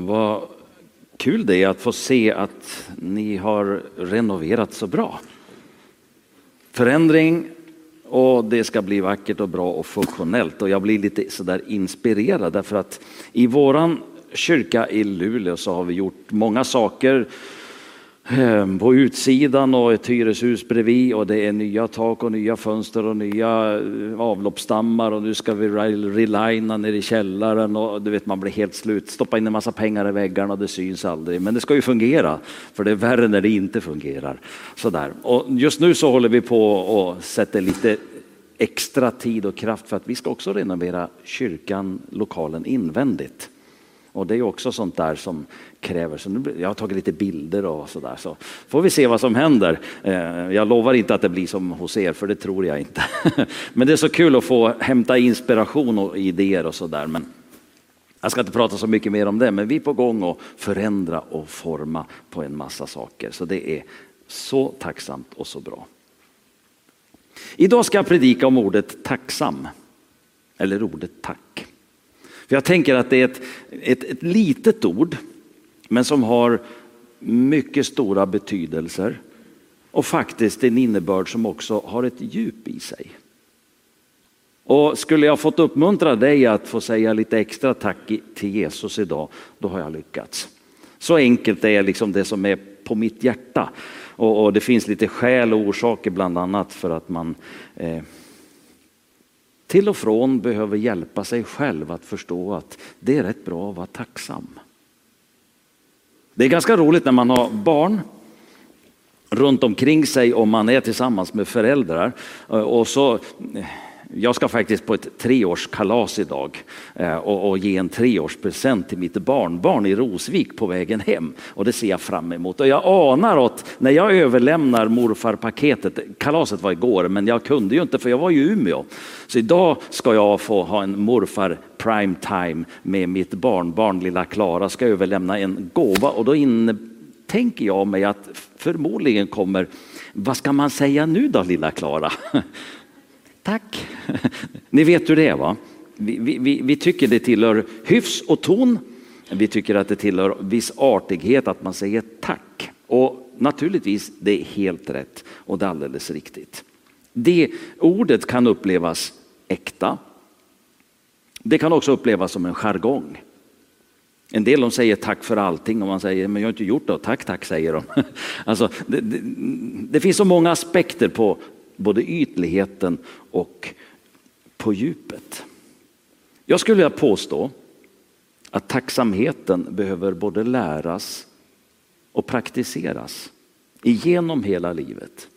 Vad kul det är att få se att ni har renoverat så bra. Förändring och det ska bli vackert och bra och funktionellt. Och jag blir lite sådär inspirerad därför att i våran kyrka i Luleå så har vi gjort många saker Ehm, på utsidan och ett hyreshus bredvid och det är nya tak och nya fönster och nya eh, avloppsstammar och nu ska vi relina ner i källaren och du vet man blir helt slut. Stoppa in en massa pengar i väggarna och det syns aldrig. Men det ska ju fungera för det är värre när det inte fungerar. Sådär. Och just nu så håller vi på och sätter lite extra tid och kraft för att vi ska också renovera kyrkan, lokalen invändigt. Och det är också sånt där som kräver, så nu, jag har tagit lite bilder och sådär så får vi se vad som händer. Eh, jag lovar inte att det blir som hos er för det tror jag inte. Men det är så kul att få hämta inspiration och idéer och sådär. Men jag ska inte prata så mycket mer om det, men vi är på gång att förändra och forma på en massa saker. Så det är så tacksamt och så bra. Idag ska jag predika om ordet tacksam, eller ordet tack. För jag tänker att det är ett, ett, ett litet ord, men som har mycket stora betydelser. Och faktiskt en innebörd som också har ett djup i sig. Och skulle jag fått uppmuntra dig att få säga lite extra tack till Jesus idag, då har jag lyckats. Så enkelt är liksom det som är på mitt hjärta. Och, och det finns lite skäl och orsaker bland annat för att man eh, till och från behöver hjälpa sig själv att förstå att det är rätt bra att vara tacksam. Det är ganska roligt när man har barn runt omkring sig om man är tillsammans med föräldrar eh, och så eh, jag ska faktiskt på ett treårskalas idag eh, och, och ge en treårspresent till mitt barnbarn i Rosvik på vägen hem. Och det ser jag fram emot. Och jag anar att när jag överlämnar morfarpaketet, kalaset var igår men jag kunde ju inte för jag var i Umeå. Så idag ska jag få ha en morfar prime time med mitt barnbarn lilla Klara. Ska överlämna en gåva och då tänker jag mig att förmodligen kommer, vad ska man säga nu då lilla Klara? Tack. Ni vet hur det är va? Vi, vi, vi, tycker det tillhör hyfs och ton. Vi tycker att det tillhör viss artighet att man säger tack. Och naturligtvis, det är helt rätt och det är alldeles riktigt. Det ordet kan upplevas äkta. Det kan också upplevas som en jargong. En del de säger tack för allting och man säger men jag har inte gjort det. Tack, tack säger de. Alltså, det, det, det finns så många aspekter på både ytligheten och på djupet. Jag skulle vilja påstå att tacksamheten behöver både läras och praktiseras genom hela livet.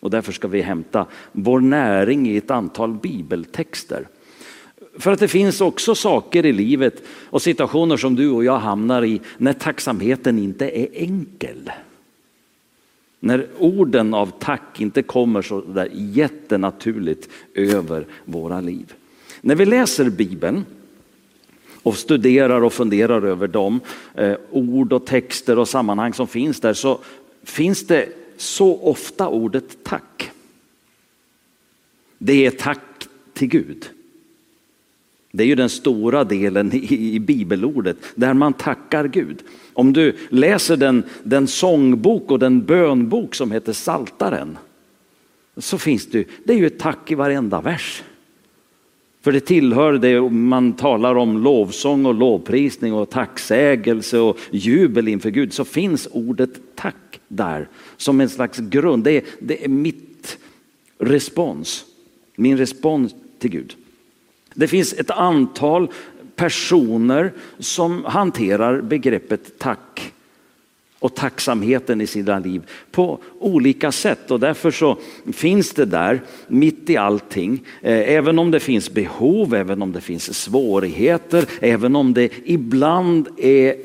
Och därför ska vi hämta vår näring i ett antal bibeltexter. För att det finns också saker i livet och situationer som du och jag hamnar i när tacksamheten inte är enkel. När orden av tack inte kommer så där jättenaturligt över våra liv. När vi läser Bibeln och studerar och funderar över de eh, ord och texter och sammanhang som finns där så finns det så ofta ordet tack. Det är tack till Gud. Det är ju den stora delen i, bibelordet där man tackar Gud. Om du läser den, den sångbok och den bönbok som heter Saltaren så finns det, det är ju ett tack i varenda vers. För det tillhör det man talar om lovsång och lovprisning och tacksägelse och jubel inför Gud så finns ordet tack där som en slags grund. Det är, det är mitt respons, min respons till Gud. Det finns ett antal personer som hanterar begreppet tack och tacksamheten i sina liv på olika sätt och därför så finns det där mitt i allting. Eh, även om det finns behov, även om det finns svårigheter, även om det ibland är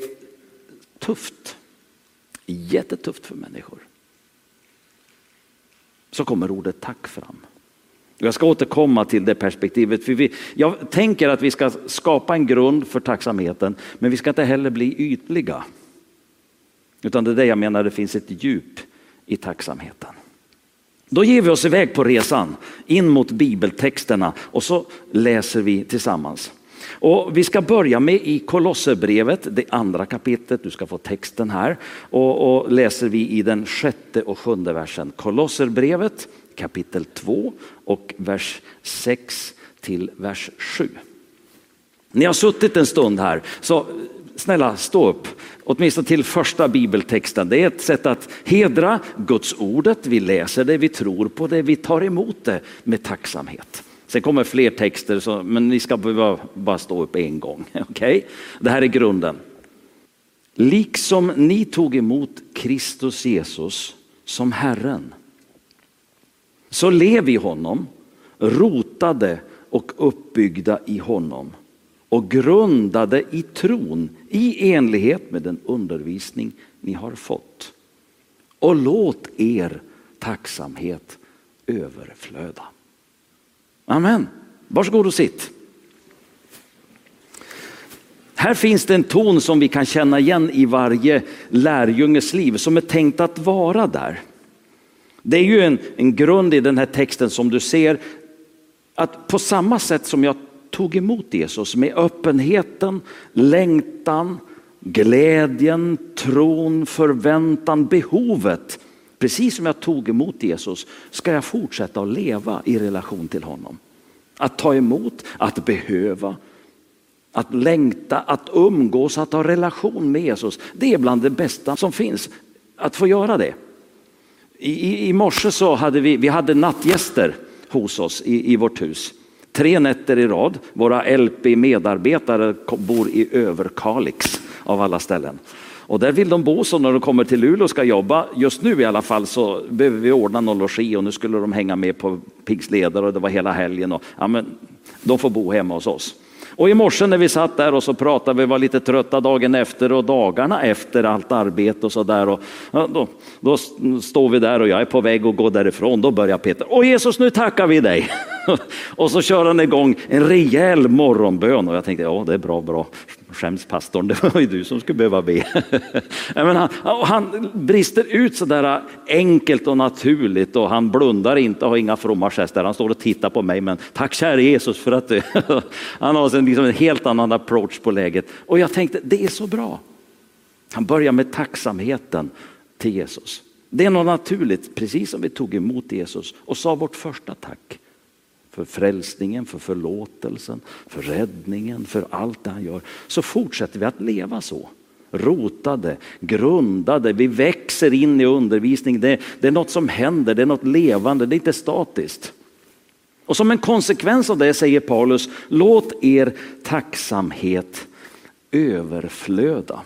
tufft. Jättetufft för människor. Så kommer ordet tack fram. Jag ska återkomma till det perspektivet. För vi, jag tänker att vi ska skapa en grund för tacksamheten, men vi ska inte heller bli ytliga. Utan det är det jag menar, det finns ett djup i tacksamheten. Då ger vi oss iväg på resan in mot bibeltexterna och så läser vi tillsammans. Och vi ska börja med i Kolosserbrevet, det andra kapitlet. Du ska få texten här. Och, och läser vi i den sjätte och sjunde versen. Kolosserbrevet kapitel 2 och vers 6 till vers 7. Ni har suttit en stund här, så snälla stå upp. Åtminstone till första bibeltexten. Det är ett sätt att hedra Guds ordet. Vi läser det, vi tror på det, vi tar emot det med tacksamhet. Sen kommer fler texter, så, men ni ska behöva bara stå upp en gång. Okay? Det här är grunden. Liksom ni tog emot Kristus Jesus som Herren, så lev i honom, rotade och uppbyggda i honom och grundade i tron i enlighet med den undervisning ni har fått. Och låt er tacksamhet överflöda. Amen. Varsågod och sitt. Här finns det en ton som vi kan känna igen i varje lärjunges liv som är tänkt att vara där. Det är ju en, en grund i den här texten som du ser att på samma sätt som jag tog emot Jesus med öppenheten, längtan, glädjen, tron, förväntan, behovet. Precis som jag tog emot Jesus ska jag fortsätta att leva i relation till honom. Att ta emot, att behöva, att längta, att umgås, att ha relation med Jesus. Det är bland det bästa som finns, att få göra det. I, i, morse så hade vi, vi hade nattgäster hos oss i, i vårt hus. Tre nätter i rad. Våra LP-medarbetare bor i Överkalix av alla ställen. Och där vill de bo så när de kommer till Luleå och ska jobba. Just nu i alla fall så behöver vi ordna någon logi och nu skulle de hänga med på Pigs ledare och det var hela helgen. Och, ja, men, de får bo hemma hos oss. Och i morse när vi satt där och så pratade, vi var lite trötta dagen efter och dagarna efter allt arbete och så där. Och, ja, då, då står vi där och jag är på väg att gå därifrån. Då börjar Peter, Åh Jesus nu tackar vi dig. och så kör han igång en rejäl morgonbön och jag tänkte, ja det är bra, bra. Skäms pastorn, det var ju du som skulle behöva be. Men han, han brister ut så där äh, enkelt och naturligt och han blundar inte och har inga fromma gester. Han står och tittar på mig, men tack käre Jesus för att du... han har liksom en helt annan approach på läget. Och jag tänkte, det är så bra. Han börjar med tacksamheten till Jesus. Det är något naturligt, precis som vi tog emot Jesus och sa vårt första tack för frälsningen, för förlåtelsen, för räddningen, för allt det han gör. Så fortsätter vi att leva så. Rotade, grundade, vi växer in i undervisning. Det, det är något som händer, det är något levande, det är inte statiskt. Och som en konsekvens av det säger Paulus, låt er tacksamhet överflöda.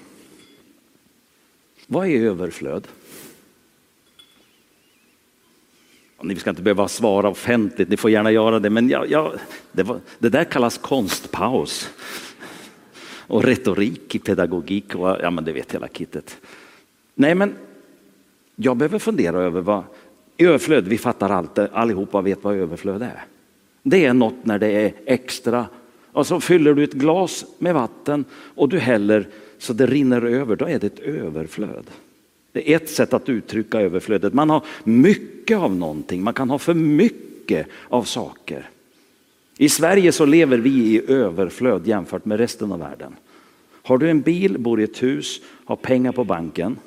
Vad är överflöd? Ni ska inte behöva svara offentligt, ni får gärna göra det, men jag, jag, det, var, det, där kallas konstpaus. Och retorik i pedagogik, och, ja men det vet hela kittet. Nej men, jag behöver fundera över vad överflöd, vi fattar allt, allihopa vet vad överflöd är. Det är något när det är extra. Och så fyller du ett glas med vatten och du häller så det rinner över, då är det ett överflöd. Det är ett sätt att uttrycka överflödet. Man har mycket av någonting, man kan ha för mycket av saker. I Sverige så lever vi i överflöd jämfört med resten av världen. Har du en bil, bor i ett hus, har pengar på banken,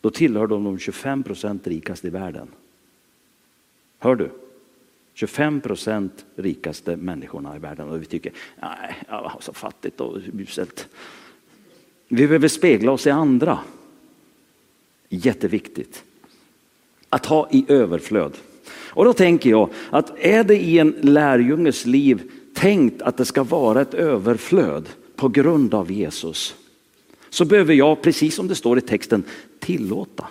då tillhör de de 25 procent rikaste i världen. Hör du? 25 procent rikaste människorna i världen och vi tycker, nej, så fattigt och uselt. Vi behöver spegla oss i andra. Jätteviktigt. Att ha i överflöd. Och då tänker jag att är det i en lärjunges liv tänkt att det ska vara ett överflöd på grund av Jesus så behöver jag, precis som det står i texten, tillåta.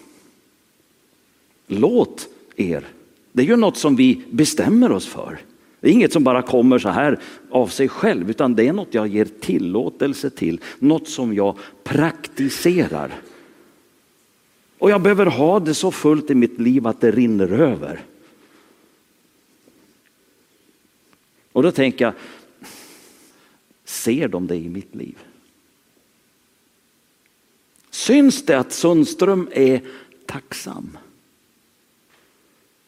Låt er. Det är ju något som vi bestämmer oss för. Det är inget som bara kommer så här av sig själv utan det är något jag ger tillåtelse till, något som jag praktiserar. Och jag behöver ha det så fullt i mitt liv att det rinner över. Och då tänker jag, ser de det i mitt liv? Syns det att Sundström är tacksam?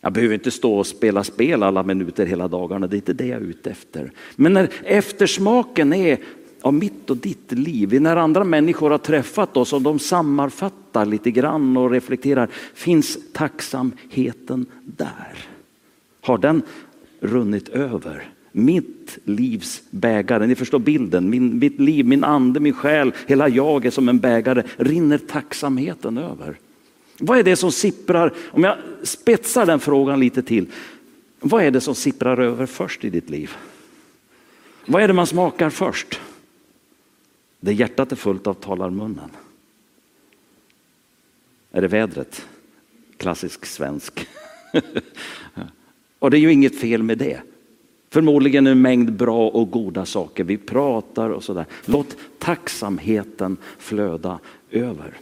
Jag behöver inte stå och spela spel alla minuter hela dagarna, det är inte det jag är ute efter. Men när eftersmaken är av mitt och ditt liv, när andra människor har träffat oss och de sammanfattar lite grann och reflekterar, finns tacksamheten där? Har den runnit över? Mitt livs bägare, ni förstår bilden, min, mitt liv, min ande, min själ, hela jag är som en bägare, rinner tacksamheten över? Vad är det som sipprar, om jag spetsar den frågan lite till, vad är det som sipprar över först i ditt liv? Vad är det man smakar först? Det hjärtat är fullt av talar munnen. Är det vädret? Klassisk svensk. och det är ju inget fel med det. Förmodligen en mängd bra och goda saker. Vi pratar och sådär. Låt tacksamheten flöda över.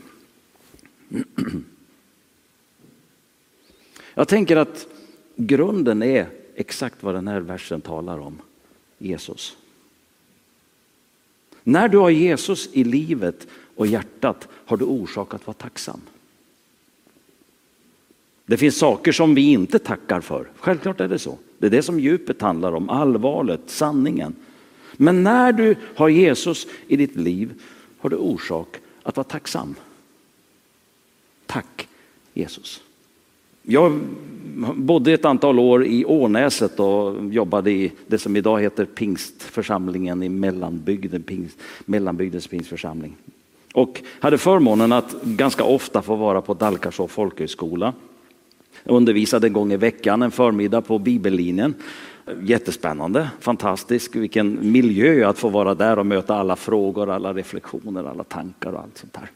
Jag tänker att grunden är exakt vad den här versen talar om. Jesus. När du har Jesus i livet och hjärtat har du orsak att vara tacksam. Det finns saker som vi inte tackar för. Självklart är det så. Det är det som djupet handlar om, allvaret, sanningen. Men när du har Jesus i ditt liv har du orsak att vara tacksam. Tack Jesus. Jag bodde ett antal år i Ånäset och jobbade i det som idag heter Pingstförsamlingen i mellanbygden, Pingst, mellanbygdens pingstförsamling. Och hade förmånen att ganska ofta få vara på Dalkarså folkhögskola. Jag undervisade en gång i veckan en förmiddag på bibellinjen. Jättespännande, fantastisk, vilken miljö att få vara där och möta alla frågor, alla reflektioner, alla tankar och allt sånt där.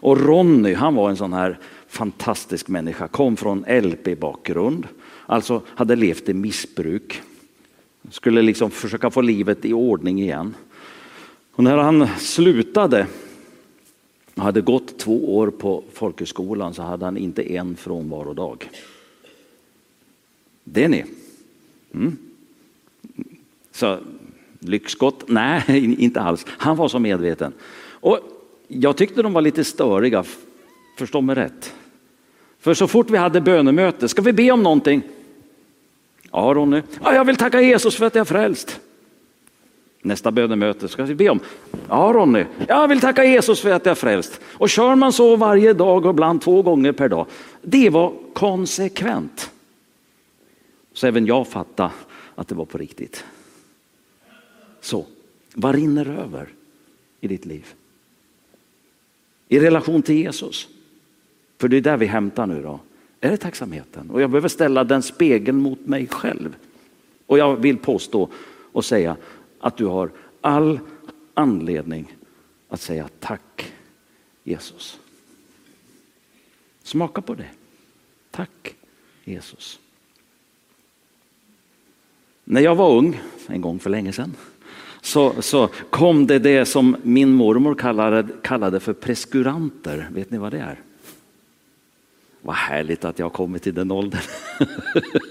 Och Ronny, han var en sån här fantastisk människa, kom från LP-bakgrund, alltså hade levt i missbruk. Skulle liksom försöka få livet i ordning igen. Och när han slutade, och hade gått två år på folkhögskolan så hade han inte en frånvarodag. Det är ni. Mm. Så lyxgott? Nej, inte alls. Han var så medveten. Och jag tyckte de var lite störiga, förstå mig rätt. För så fort vi hade bönemöte, ska vi be om någonting? Ja Ronny, ja, jag vill tacka Jesus för att jag är frälst. Nästa bönemöte ska vi be om. Ja Ronny, jag vill tacka Jesus för att jag är frälst. Och kör man så varje dag och ibland två gånger per dag, det var konsekvent. Så även jag fattade att det var på riktigt. Så, vad rinner över i ditt liv? I relation till Jesus. För det är där vi hämtar nu då. Är det tacksamheten? Och jag behöver ställa den spegeln mot mig själv. Och jag vill påstå och säga att du har all anledning att säga tack Jesus. Smaka på det. Tack Jesus. När jag var ung, en gång för länge sedan, så, så kom det det som min mormor kallade, kallade för preskuranter. Vet ni vad det är? Vad härligt att jag har kommit till den åldern.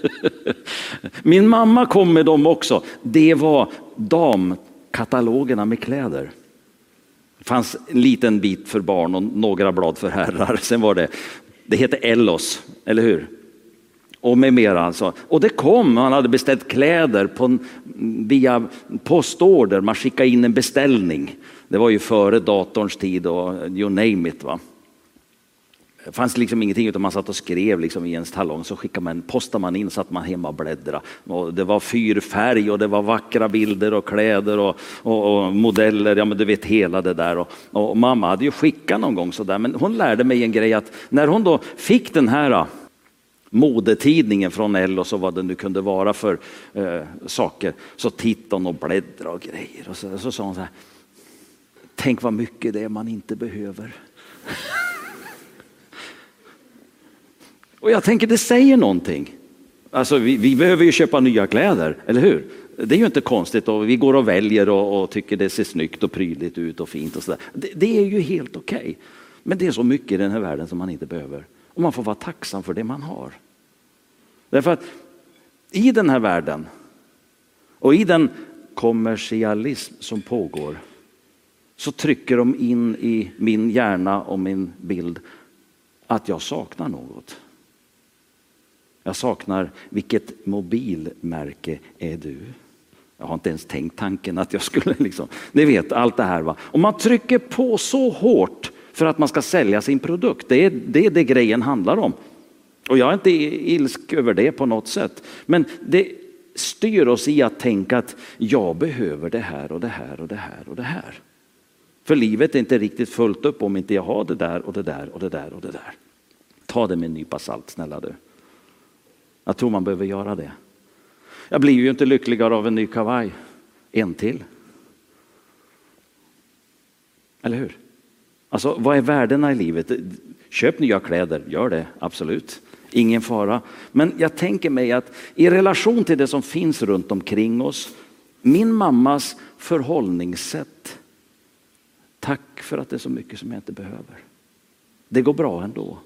Min mamma kom med dem också. Det var damkatalogerna med kläder. Det fanns en liten bit för barn och några blad för herrar. Sen var det, det hette Ellos, eller hur? Och med mera alltså. Och det kom, man hade beställt kläder på, via postorder, man skickade in en beställning. Det var ju före datorns tid och you name it. Va? Det fanns liksom ingenting utan man satt och skrev liksom i en talong så skickade man, postade man in så att man hemma och bläddra. Och det var fyrfärg och det var vackra bilder och kläder och, och, och modeller, ja men du vet hela det där. Och, och, mamma hade ju skickat någon gång sådär men hon lärde mig en grej att när hon då fick den här äh, modetidningen från Ellos och vad det nu kunde vara för eh, saker så tittade hon och bläddrade och grejer och så, så sa hon så här. Tänk vad mycket det är man inte behöver. Och jag tänker det säger någonting. Alltså vi, vi, behöver ju köpa nya kläder, eller hur? Det är ju inte konstigt och vi går och väljer och, och tycker det ser snyggt och prydligt ut och fint och sådär. Det, det är ju helt okej. Okay. Men det är så mycket i den här världen som man inte behöver. Och man får vara tacksam för det man har. Därför att i den här världen och i den kommersialism som pågår så trycker de in i min hjärna och min bild att jag saknar något. Jag saknar, vilket mobilmärke är du? Jag har inte ens tänkt tanken att jag skulle liksom, ni vet allt det här va. Och man trycker på så hårt för att man ska sälja sin produkt. Det är det, är det grejen handlar om. Och jag är inte ilsk över det på något sätt. Men det styr oss i att tänka att jag behöver det här och det här och det här och det här. För livet är inte riktigt fullt upp om inte jag har det där och det där och det där och det där. Ta det med en nypa salt snälla du. Jag tror man behöver göra det. Jag blir ju inte lyckligare av en ny kavaj. En till. Eller hur? Alltså vad är värdena i livet? Köp nya kläder, gör det absolut. Ingen fara. Men jag tänker mig att i relation till det som finns runt omkring oss, min mammas förhållningssätt. Tack för att det är så mycket som jag inte behöver. Det går bra ändå.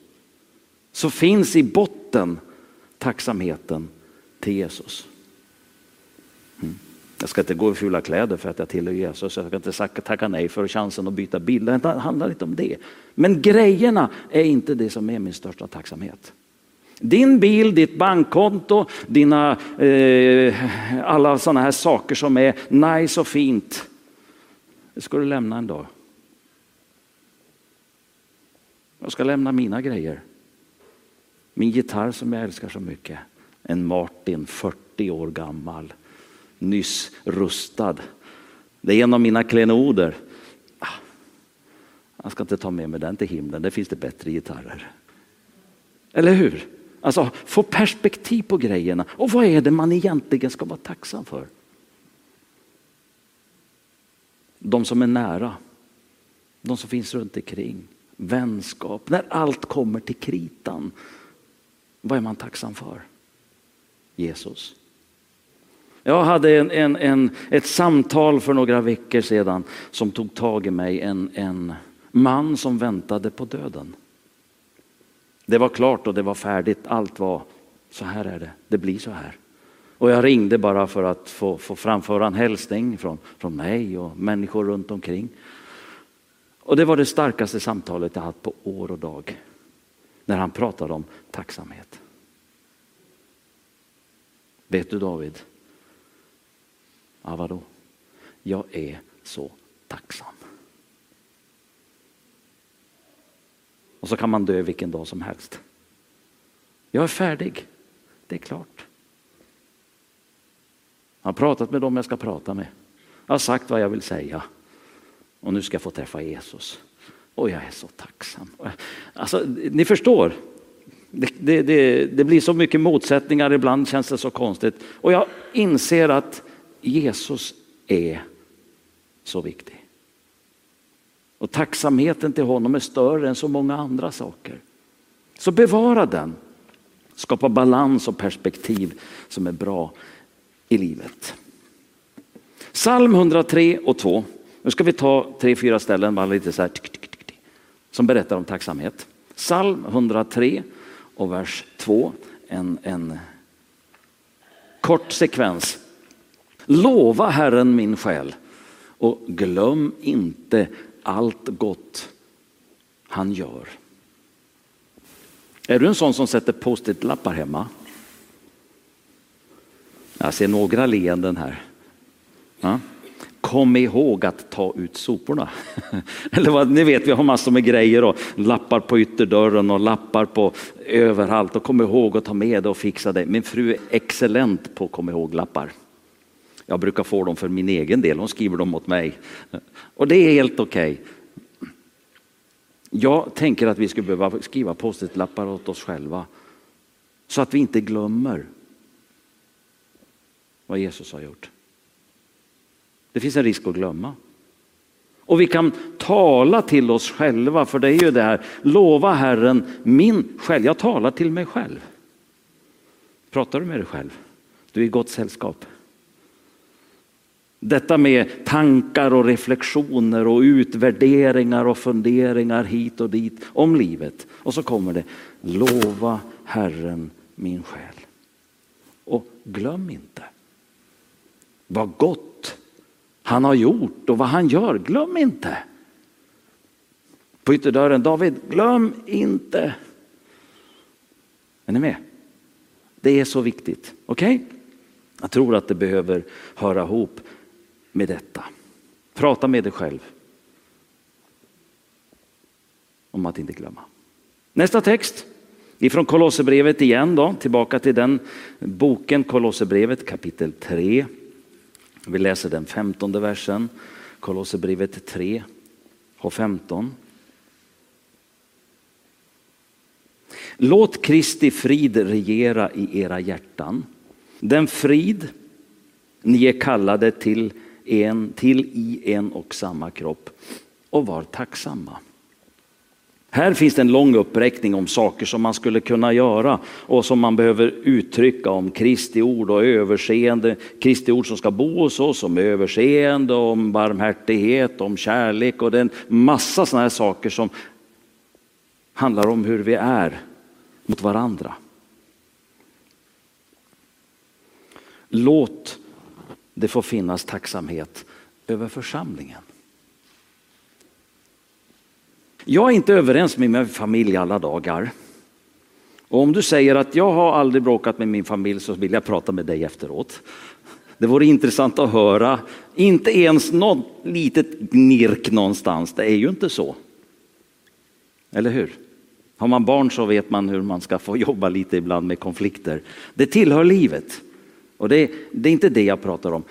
Så finns i botten tacksamheten till Jesus. Mm. Jag ska inte gå i fula kläder för att jag tillhör Jesus. Jag ska inte tacka nej för chansen att byta bil. Det handlar inte om det. Men grejerna är inte det som är min största tacksamhet. Din bil, ditt bankkonto, dina, eh, alla sådana här saker som är nice och fint. Det ska du lämna en dag. Jag ska lämna mina grejer. Min gitarr som jag älskar så mycket. En Martin, 40 år gammal. Nyss rustad. Det är en av mina klenoder. Ah, jag ska inte ta med mig den till himlen, där finns det bättre gitarrer. Eller hur? Alltså få perspektiv på grejerna. Och vad är det man egentligen ska vara tacksam för? De som är nära. De som finns runt omkring. Vänskap. När allt kommer till kritan. Vad är man tacksam för? Jesus. Jag hade en, en, en, ett samtal för några veckor sedan som tog tag i mig. En, en man som väntade på döden. Det var klart och det var färdigt. Allt var så här är det. Det blir så här. Och jag ringde bara för att få, få framföra en hälsning från, från mig och människor runt omkring. Och det var det starkaste samtalet jag haft på år och dag. När han pratar om tacksamhet. Vet du David? Ja, vadå? Jag är så tacksam. Och så kan man dö vilken dag som helst. Jag är färdig, det är klart. Jag har pratat med dem jag ska prata med. Jag har sagt vad jag vill säga. Och nu ska jag få träffa Jesus. Och jag är så tacksam. Alltså, ni förstår, det, det, det, det, blir så mycket motsättningar, ibland känns det så konstigt. Och jag inser att Jesus är så viktig. Och tacksamheten till honom är större än så många andra saker. Så bevara den. Skapa balans och perspektiv som är bra i livet. Psalm 103 och 2. Nu ska vi ta tre, fyra ställen bara lite så här, som berättar om tacksamhet. Psalm 103 och vers 2. En, en kort sekvens. Lova Herren min själ och glöm inte allt gott han gör. Är du en sån som sätter post-it-lappar hemma? Jag ser några leenden här. Ja. Kom ihåg att ta ut soporna. Eller vad, ni vet, vi har massor med grejer och lappar på ytterdörren och lappar på överallt. Och kom ihåg att ta med det och fixa det. Min fru är excellent på kom ihåg-lappar. Jag brukar få dem för min egen del, hon skriver dem åt mig. Och det är helt okej. Okay. Jag tänker att vi skulle behöva skriva post-it-lappar åt oss själva. Så att vi inte glömmer vad Jesus har gjort. Det finns en risk att glömma. Och vi kan tala till oss själva, för det är ju det här, lova Herren min själ. Jag talar till mig själv. Pratar du med dig själv? Du är i gott sällskap. Detta med tankar och reflektioner och utvärderingar och funderingar hit och dit om livet. Och så kommer det, lova Herren min själ. Och glöm inte vad gott han har gjort och vad han gör. Glöm inte. På ytterdörren, David, glöm inte. Är ni med? Det är så viktigt. Okej? Okay? Jag tror att det behöver höra ihop med detta. Prata med dig själv. Om att inte glömma. Nästa text ifrån Kolosserbrevet igen då, tillbaka till den boken Kolosserbrevet kapitel 3. Vi läser den femtonde versen, Kolosserbrevet 3 och 15. Låt Kristi frid regera i era hjärtan. Den frid ni är kallade till, en, till i en och samma kropp och var tacksamma. Här finns det en lång uppräkning om saker som man skulle kunna göra och som man behöver uttrycka om Kristi ord och överseende. Kristi ord som ska bo hos oss, om överseende, om barmhärtighet, om kärlek och det är en massa sådana här saker som handlar om hur vi är mot varandra. Låt det få finnas tacksamhet över församlingen. Jag är inte överens med min familj alla dagar. Och om du säger att jag har aldrig bråkat med min familj så vill jag prata med dig efteråt. Det vore intressant att höra, inte ens något litet gnirk någonstans, det är ju inte så. Eller hur? Har man barn så vet man hur man ska få jobba lite ibland med konflikter. Det tillhör livet. Och det, det är inte det jag pratar om.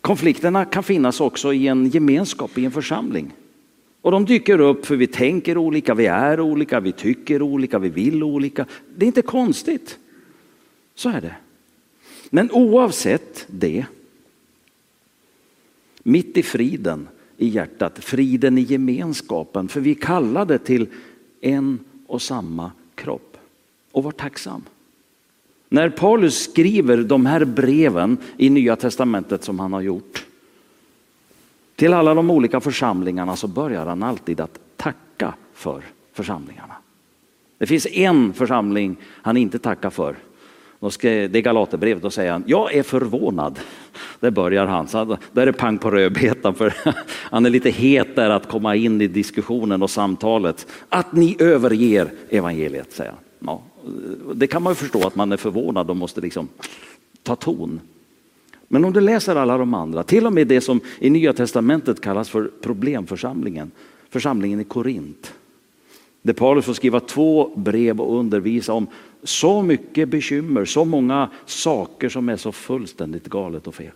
Konflikterna kan finnas också i en gemenskap, i en församling. Och de dyker upp för vi tänker olika, vi är olika, vi tycker olika, vi vill olika. Det är inte konstigt. Så är det. Men oavsett det, mitt i friden i hjärtat, friden i gemenskapen, för vi är kallade till en och samma kropp. Och var tacksam. När Paulus skriver de här breven i Nya Testamentet som han har gjort till alla de olika församlingarna så börjar han alltid att tacka för församlingarna. Det finns en församling han inte tackar för. Det är Galaterbrevet, då säger han, jag är förvånad. Där börjar han, så där är det pang på rödbetan för han är lite het där att komma in i diskussionen och samtalet. Att ni överger evangeliet, säger han. Ja, det kan man ju förstå att man är förvånad och måste liksom ta ton. Men om du läser alla de andra, till och med det som i Nya Testamentet kallas för problemförsamlingen, församlingen i Korint. Där Paulus får skriva två brev och undervisa om så mycket bekymmer, så många saker som är så fullständigt galet och fel.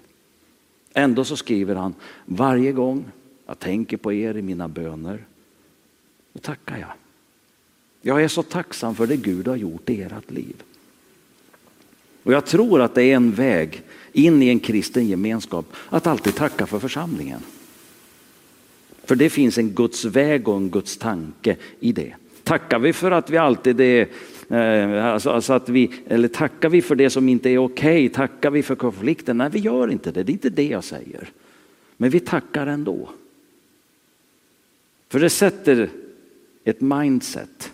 Ändå så skriver han, varje gång jag tänker på er i mina böner, då tackar jag. Jag är så tacksam för det Gud har gjort i ert liv. Och jag tror att det är en väg in i en kristen gemenskap att alltid tacka för församlingen. För det finns en Guds väg och en Guds tanke i det. Tackar vi för att vi alltid är eh, Alltså, alltså, att vi, eller tackar vi för det som inte är okej? Okay? Tackar vi för konflikten? Nej, vi gör inte det. Det är inte det jag säger. Men vi tackar ändå. För det sätter ett mindset.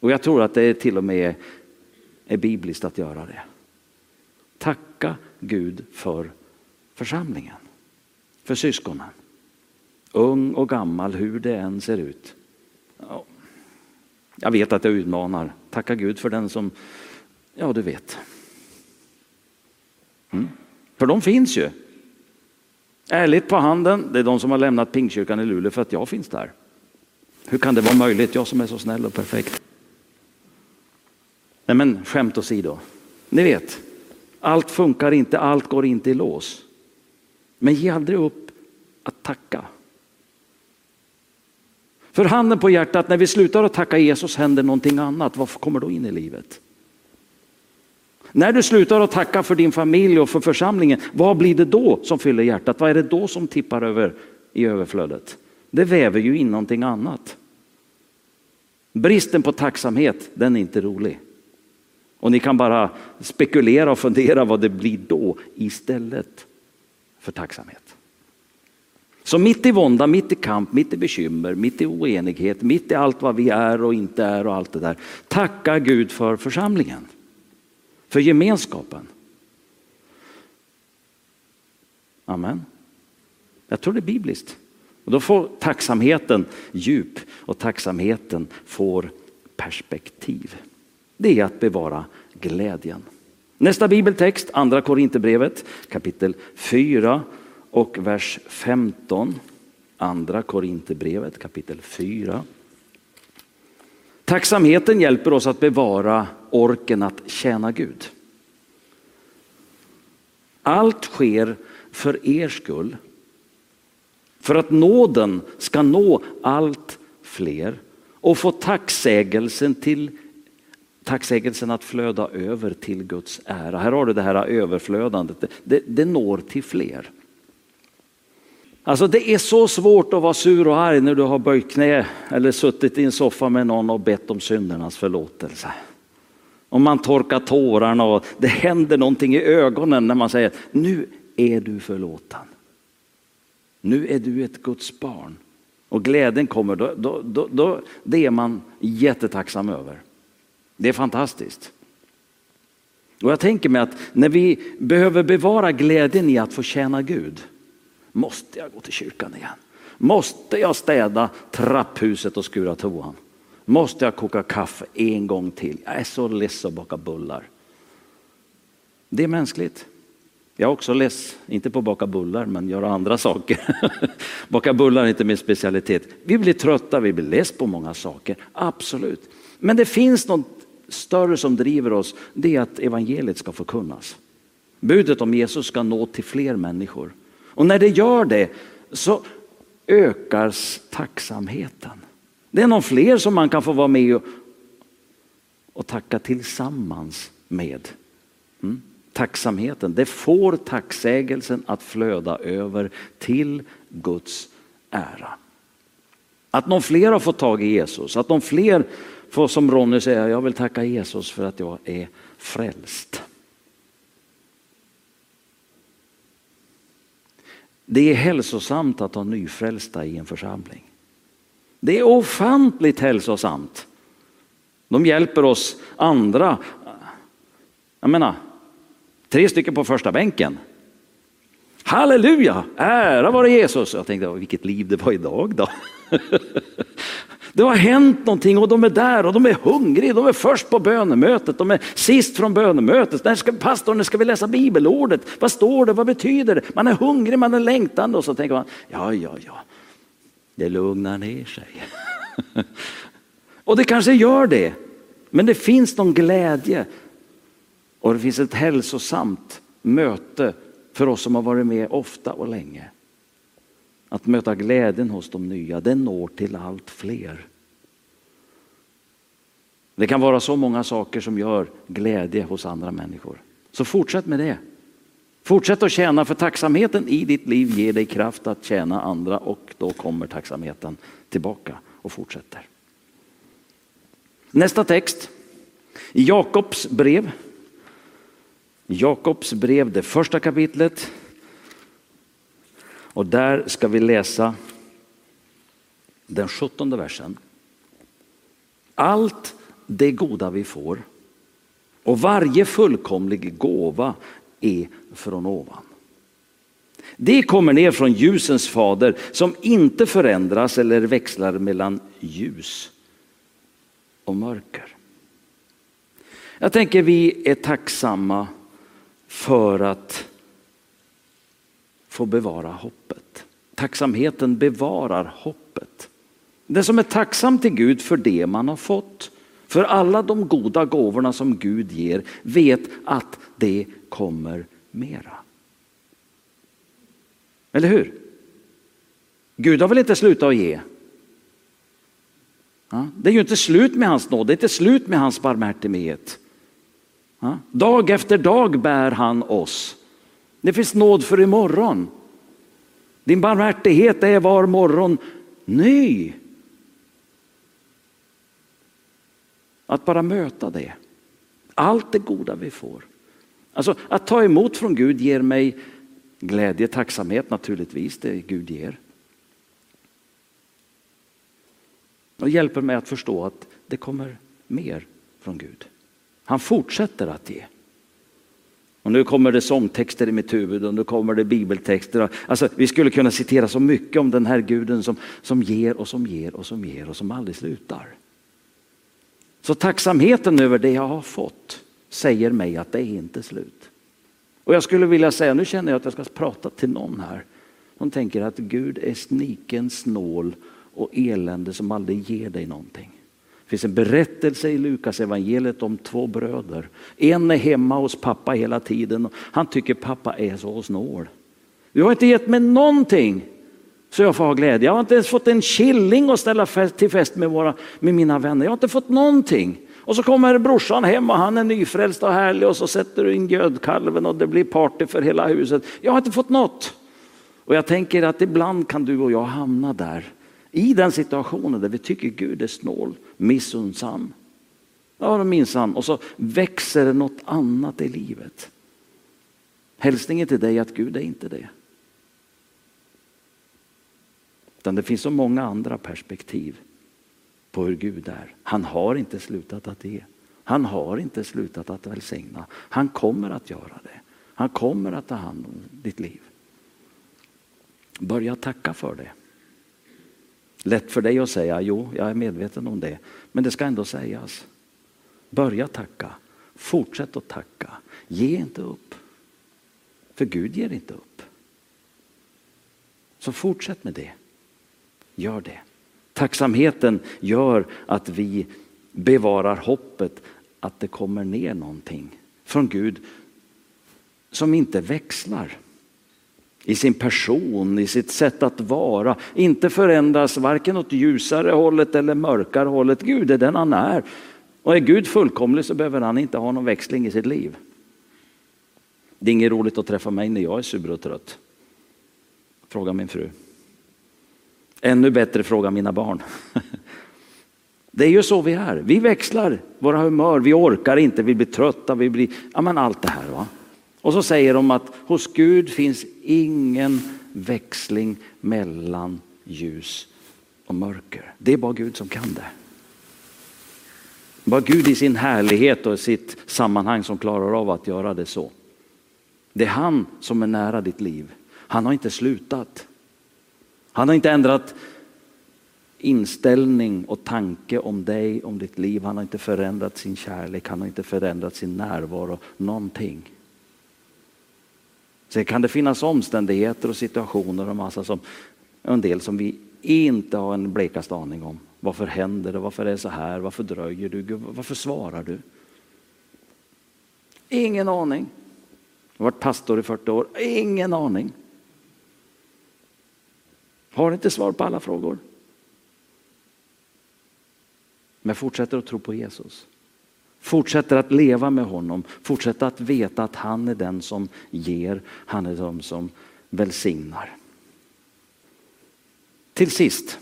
Och jag tror att det till och med är bibliskt att göra det. Tacka Gud för församlingen, för syskonen. Ung och gammal, hur det än ser ut. Jag vet att jag utmanar. Tacka Gud för den som, ja du vet. Mm. För de finns ju. Ärligt på handen, det är de som har lämnat Pingkyrkan i Luleå för att jag finns där. Hur kan det vara möjligt? Jag som är så snäll och perfekt. Nej men skämt åsido. Ni vet, allt funkar inte, allt går inte i lås. Men ge aldrig upp att tacka. För handen på hjärtat, när vi slutar att tacka Jesus händer någonting annat. Vad kommer då in i livet? När du slutar att tacka för din familj och för församlingen, vad blir det då som fyller hjärtat? Vad är det då som tippar över i överflödet? Det väver ju in någonting annat. Bristen på tacksamhet, den är inte rolig. Och ni kan bara spekulera och fundera vad det blir då istället för tacksamhet. Så mitt i vånda, mitt i kamp, mitt i bekymmer, mitt i oenighet, mitt i allt vad vi är och inte är och allt det där. Tacka Gud för församlingen, för gemenskapen. Amen. Jag tror det är bibliskt. Och då får tacksamheten djup och tacksamheten får perspektiv det är att bevara glädjen. Nästa bibeltext, andra Korinthierbrevet kapitel 4 och vers 15. Andra Korinthierbrevet kapitel 4. Tacksamheten hjälper oss att bevara orken att tjäna Gud. Allt sker för er skull. För att nåden ska nå allt fler och få tacksägelsen, till, tacksägelsen att flöda över till Guds ära. Här har du det här överflödandet, det, det, det når till fler. Alltså det är så svårt att vara sur och arg när du har böjt knä eller suttit i en soffa med någon och bett om syndernas förlåtelse. Om man torkar tårarna och det händer någonting i ögonen när man säger nu är du förlåten. Nu är du ett Guds barn. Och glädjen kommer, då, då, då, då, det är man jättetacksam över. Det är fantastiskt. Och jag tänker mig att när vi behöver bevara glädjen i att få tjäna Gud, måste jag gå till kyrkan igen? Måste jag städa trapphuset och skura toan? Måste jag koka kaffe en gång till? Jag är så less att baka bullar. Det är mänskligt. Jag är också less, inte på att baka bullar, men göra andra saker. baka bullar är inte min specialitet. Vi blir trötta, vi blir less på många saker, absolut. Men det finns något större som driver oss, det är att evangeliet ska förkunnas. Budet om Jesus ska nå till fler människor. Och när det gör det så ökar tacksamheten. Det är någon fler som man kan få vara med och, och tacka tillsammans med. Mm tacksamheten, det får tacksägelsen att flöda över till Guds ära. Att någon fler har fått tag i Jesus, att någon fler får som Ronny säga, jag vill tacka Jesus för att jag är frälst. Det är hälsosamt att ha nyfrälsta i en församling. Det är ofantligt hälsosamt. De hjälper oss andra. Jag menar, Tre stycken på första bänken. Halleluja, ära vare Jesus. Jag tänkte, vilket liv det var idag då. Det har hänt någonting och de är där och de är hungriga. De är först på bönemötet, de är sist från bönemötet. När ska, pastorn, när ska vi läsa bibelordet? Vad står det? Vad betyder det? Man är hungrig, man är längtande och så tänker man, ja, ja, ja, det lugnar ner sig. och det kanske gör det, men det finns någon glädje och det finns ett hälsosamt möte för oss som har varit med ofta och länge. Att möta glädjen hos de nya, den når till allt fler. Det kan vara så många saker som gör glädje hos andra människor. Så fortsätt med det. Fortsätt att tjäna för tacksamheten i ditt liv ger dig kraft att tjäna andra och då kommer tacksamheten tillbaka och fortsätter. Nästa text i Jakobs brev Jakobs brev, det första kapitlet. Och där ska vi läsa den sjuttonde versen. Allt det goda vi får och varje fullkomlig gåva är från ovan. Det kommer ner från ljusens fader som inte förändras eller växlar mellan ljus och mörker. Jag tänker vi är tacksamma för att får bevara hoppet. Tacksamheten bevarar hoppet. Den som är tacksam till Gud för det man har fått, för alla de goda gåvorna som Gud ger, vet att det kommer mera. Eller hur? Gud har väl inte slutat att ge? Det är ju inte slut med hans nåd, det är inte slut med hans barmhärtighet. Dag efter dag bär han oss. Det finns nåd för imorgon. Din barmhärtighet är var morgon ny. Att bara möta det. Allt det goda vi får. Alltså att ta emot från Gud ger mig glädje, tacksamhet naturligtvis, det Gud ger. Och hjälper mig att förstå att det kommer mer från Gud. Han fortsätter att ge. Och nu kommer det sångtexter i mitt huvud och nu kommer det bibeltexter. Alltså, vi skulle kunna citera så mycket om den här guden som, som ger och som ger och som ger och som aldrig slutar. Så tacksamheten över det jag har fått säger mig att det är inte slut. Och jag skulle vilja säga, nu känner jag att jag ska prata till någon här som tänker att Gud är sniken, snål och elände som aldrig ger dig någonting. Det finns en berättelse i Lukas evangeliet om två bröder. En är hemma hos pappa hela tiden. Han tycker pappa är så snål. Du har inte gett mig någonting så jag får ha glädje. Jag har inte ens fått en killing att ställa till fest med, våra, med mina vänner. Jag har inte fått någonting. Och så kommer brorsan hem och han är nyfrälst och härlig och så sätter du in gödkalven och det blir party för hela huset. Jag har inte fått något. Och jag tänker att ibland kan du och jag hamna där i den situationen där vi tycker Gud är snål, missunnsam. Ja, minsann. Och så växer det något annat i livet. Hälsningen till dig är att Gud är inte det. Utan det finns så många andra perspektiv på hur Gud är. Han har inte slutat att ge. Han har inte slutat att välsigna. Han kommer att göra det. Han kommer att ta hand om ditt liv. Börja tacka för det. Lätt för dig att säga, jo, jag är medveten om det. Men det ska ändå sägas. Börja tacka. Fortsätt att tacka. Ge inte upp. För Gud ger inte upp. Så fortsätt med det. Gör det. Tacksamheten gör att vi bevarar hoppet att det kommer ner någonting från Gud som inte växlar i sin person, i sitt sätt att vara. Inte förändras varken åt ljusare hållet eller mörkare hållet. Gud är den han är. Och är Gud fullkomlig så behöver han inte ha någon växling i sitt liv. Det är inget roligt att träffa mig när jag är sur och trött. Fråga min fru. Ännu bättre fråga mina barn. Det är ju så vi är. Vi växlar våra humör, vi orkar inte, vi blir trötta, vi blir, ja men allt det här. Va? Och så säger de att hos Gud finns ingen växling mellan ljus och mörker. Det är bara Gud som kan det. Bara Gud i sin härlighet och sitt sammanhang som klarar av att göra det så. Det är han som är nära ditt liv. Han har inte slutat. Han har inte ändrat inställning och tanke om dig, om ditt liv. Han har inte förändrat sin kärlek, han har inte förändrat sin närvaro, någonting. Sen kan det finnas omständigheter och situationer och massa som, en del som vi inte har en blekaste aning om. Varför händer det? Varför är det så här? Varför dröjer du? Varför svarar du? Ingen aning. Jag har varit pastor i 40 år, ingen aning. Har inte svar på alla frågor. Men fortsätter att tro på Jesus. Fortsätter att leva med honom, fortsätter att veta att han är den som ger, han är den som välsignar. Till sist.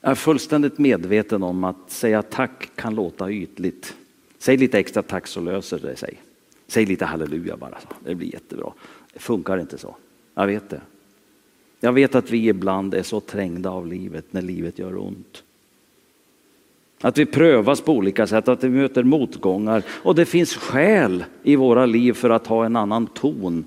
Jag är fullständigt medveten om att säga tack kan låta ytligt. Säg lite extra tack så löser det sig. Säg lite halleluja bara, det blir jättebra. Det funkar inte så. Jag vet det. Jag vet att vi ibland är så trängda av livet när livet gör ont. Att vi prövas på olika sätt, att vi möter motgångar och det finns skäl i våra liv för att ha en annan ton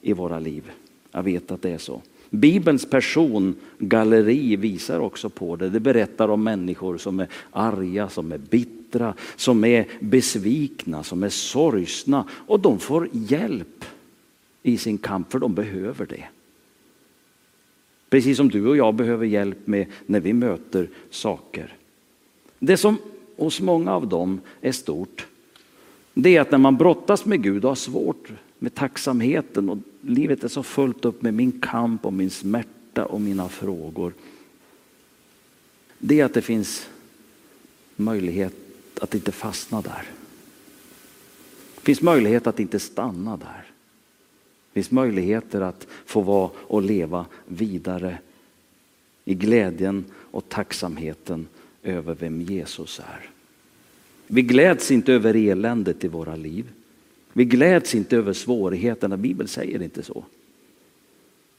i våra liv. Jag vet att det är så. Bibelns persongalleri visar också på det. Det berättar om människor som är arga, som är bittra, som är besvikna, som är sorgsna och de får hjälp i sin kamp för de behöver det. Precis som du och jag behöver hjälp med när vi möter saker. Det som hos många av dem är stort, det är att när man brottas med Gud och har svårt med tacksamheten och livet är så fullt upp med min kamp och min smärta och mina frågor. Det är att det finns möjlighet att inte fastna där. Det finns möjlighet att inte stanna där. Det finns möjligheter att få vara och leva vidare i glädjen och tacksamheten över vem Jesus är. Vi gläds inte över eländet i våra liv. Vi gläds inte över svårigheterna, Bibeln säger inte så.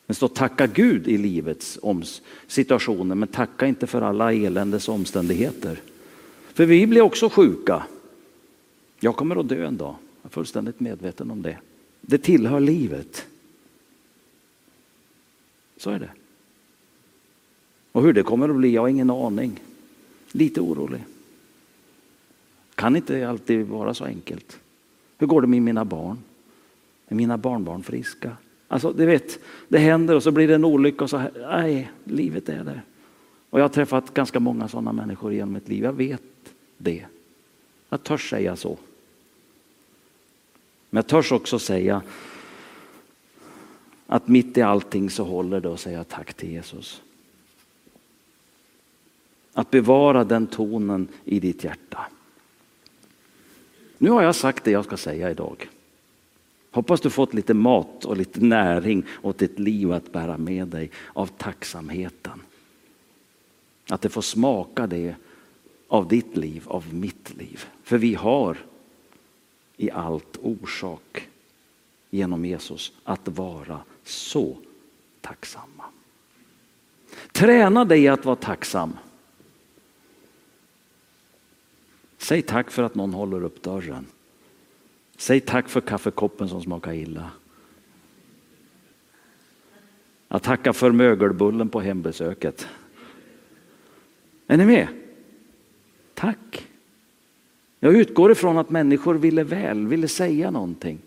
Men stå tacka Gud i livets situationer, men tacka inte för alla eländes omständigheter. För vi blir också sjuka. Jag kommer att dö en dag, jag är fullständigt medveten om det. Det tillhör livet. Så är det. Och hur det kommer att bli, jag har ingen aning lite orolig. Kan inte alltid vara så enkelt. Hur går det med mina barn? Är mina barnbarn friska? Alltså, du vet, det händer och så blir det en olycka och så här, nej, livet är det. Och jag har träffat ganska många sådana människor genom mitt liv. Jag vet det. Jag törs säga så. Men jag törs också säga att mitt i allting så håller det att säga tack till Jesus. Att bevara den tonen i ditt hjärta. Nu har jag sagt det jag ska säga idag. Hoppas du fått lite mat och lite näring åt ditt liv att bära med dig av tacksamheten. Att det får smaka det av ditt liv, av mitt liv. För vi har i allt orsak genom Jesus att vara så tacksamma. Träna dig att vara tacksam. Säg tack för att någon håller upp dörren. Säg tack för kaffekoppen som smakar illa. Jag tackar för mögelbullen på hembesöket. Är ni med? Tack. Jag utgår ifrån att människor ville väl, ville säga någonting.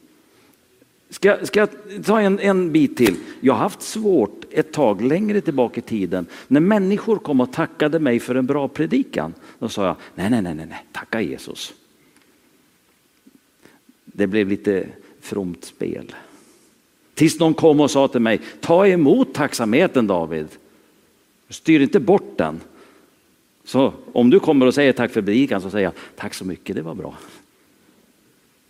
Ska, ska jag ta en, en bit till? Jag har haft svårt ett tag längre tillbaka i tiden när människor kom och tackade mig för en bra predikan. Då sa jag, nej, nej, nej, nej, tacka Jesus. Det blev lite fromt spel. Tills någon kom och sa till mig, ta emot tacksamheten David. Styr inte bort den. Så om du kommer och säger tack för predikan så säger jag tack så mycket, det var bra.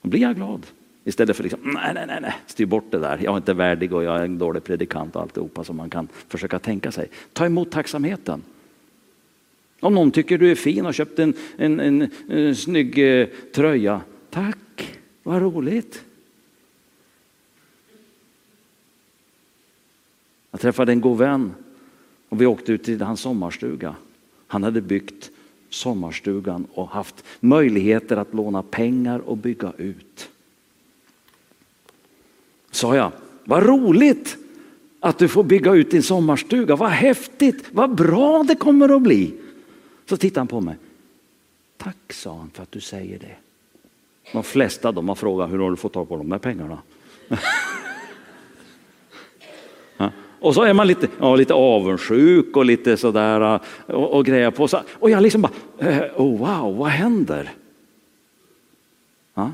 Då blir jag glad. Istället för liksom, nej, nej, nej, nej, styr bort det där. Jag är inte värdig och jag är en dålig predikant och alltihopa som man kan försöka tänka sig. Ta emot tacksamheten. Om någon tycker du är fin och köpt en, en, en, en snygg eh, tröja, tack, vad roligt. Jag träffade en god vän och vi åkte ut till hans sommarstuga. Han hade byggt sommarstugan och haft möjligheter att låna pengar och bygga ut. Sa jag, vad roligt att du får bygga ut din sommarstuga, vad häftigt, vad bra det kommer att bli. Så tittade han på mig. Tack sa han för att du säger det. De flesta de har frågat hur har du fått tag på de där pengarna? Och så är man lite, ja, lite avundsjuk och lite sådär och, och grejer på sig. Och jag liksom bara, eh, oh wow, vad händer? Ja.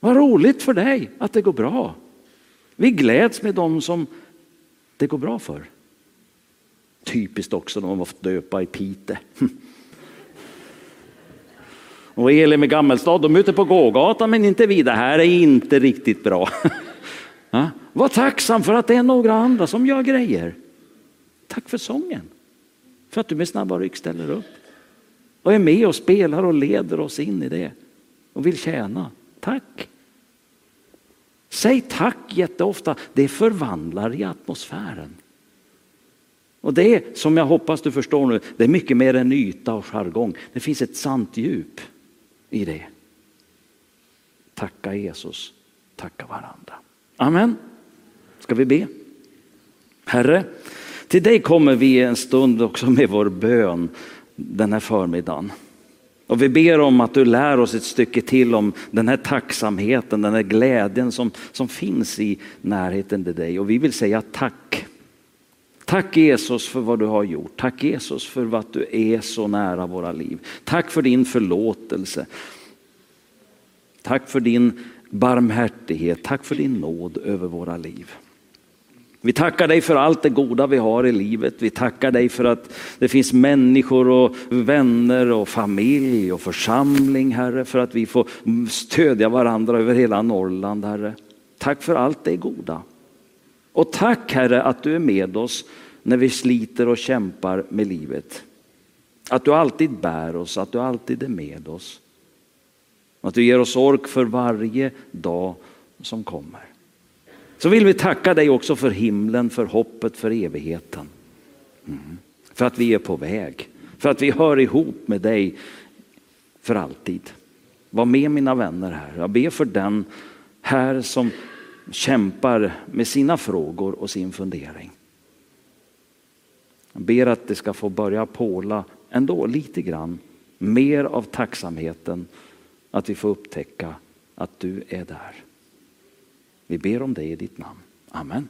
Vad roligt för dig att det går bra. Vi gläds med dem som det går bra för. Typiskt också när man fått döpa i Pite. Och Elin med Gammelstad, de är ute på gågatan men inte vi. Det här är inte riktigt bra. Var tacksam för att det är några andra som gör grejer. Tack för sången. För att du med snabba ryck ställer upp. Och är med och spelar och leder oss in i det. Och vill tjäna. Tack. Säg tack jätteofta. Det förvandlar i atmosfären. Och det är, som jag hoppas du förstår nu, det är mycket mer än yta och jargong. Det finns ett sant djup i det. Tacka Jesus, tacka varandra. Amen. Ska vi be? Herre, till dig kommer vi en stund också med vår bön den här förmiddagen. Och vi ber om att du lär oss ett stycke till om den här tacksamheten, den här glädjen som, som finns i närheten till dig. Och vi vill säga tack. Tack Jesus för vad du har gjort. Tack Jesus för att du är så nära våra liv. Tack för din förlåtelse. Tack för din barmhärtighet. Tack för din nåd över våra liv. Vi tackar dig för allt det goda vi har i livet. Vi tackar dig för att det finns människor och vänner och familj och församling, Herre, för att vi får stödja varandra över hela Norrland, Herre. Tack för allt det goda. Och tack, Herre, att du är med oss när vi sliter och kämpar med livet. Att du alltid bär oss, att du alltid är med oss. Att du ger oss ork för varje dag som kommer. Så vill vi tacka dig också för himlen, för hoppet, för evigheten. Mm. För att vi är på väg, för att vi hör ihop med dig för alltid. Var med mina vänner här. Jag ber för den här som kämpar med sina frågor och sin fundering. Jag ber att det ska få börja påla ändå lite grann mer av tacksamheten att vi får upptäcka att du är där. Vi ber om det i ditt namn. Amen.